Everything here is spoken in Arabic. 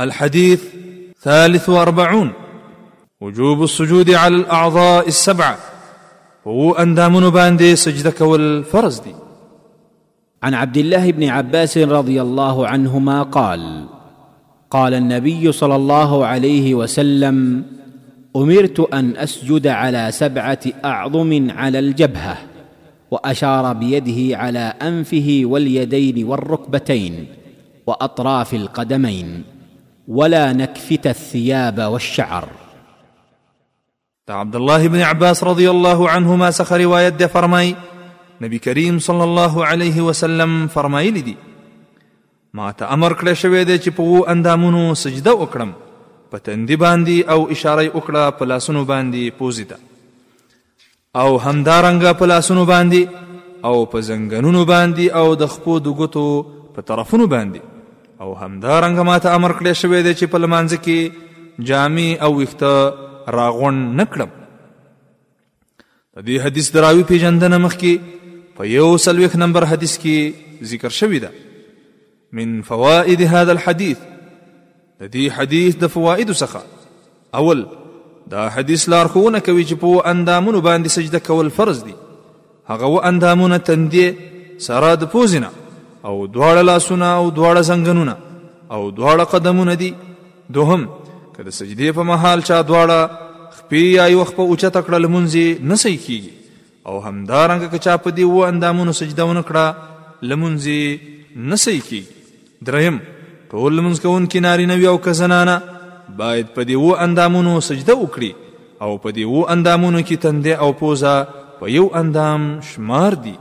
الحديث ثالث وأربعون. وجوب السجود على الأعضاء السبعة. وو أندامن باندي سجدك والفرز دي. عن عبد الله بن عباس رضي الله عنهما قال قال النبي صلى الله عليه وسلم أمرت أن أسجد على سبعة أعظم على الجبهة وأشار بيده على أنفه واليدين والركبتين وأطراف القدمين. ولا نكفت الثياب والشعر. عبد الله بن عباس رضي الله عنهما سخ رواية دي فرماي نبي كريم صلى الله عليه وسلم فرماي لدي ما ته أمر کړی شوی دی چې په وو اندامونو سجده أو اشاره وکړه په لاسونو باندې أو همدارنګه په باندې أو په باندې أو د خپو د باندې او همدارنګه ماته امر کړی شوی دی چې په لمانځ کې جامې او ویښته راغون نکړم د دې حدیث دراوی پیژندنه مخکې په یو سلويخ نمبر حدیث کې ذکر شوی ده. من فوائد هذا الحديث د دې حدیث د فواید څخه. اول دا حدیث لارښوونه کوي چې په اندامونو باندې سجده کول فرض دي. هغه و اندامونه تندې سره د پوزینه او دواړه لاسونه او دواړه زنګنونه او دواړه قدمونه دي. دوهم کله سجدې په محال چا دواړه خپې یا یو خپه اوچه تکړه لمونځي نه صحیح کیږي. او همدارنګه که چا په دې و اندامونو سجده ونه کړه لمونځي نه صحیح کیږي. دریم ټول لمونځ کوونکي نارینه وي او که زنانه باید په دې و اندامونو سجده وکړي. او په دې و اندامونو کې تندې او پوزه په یو اندام شمار دي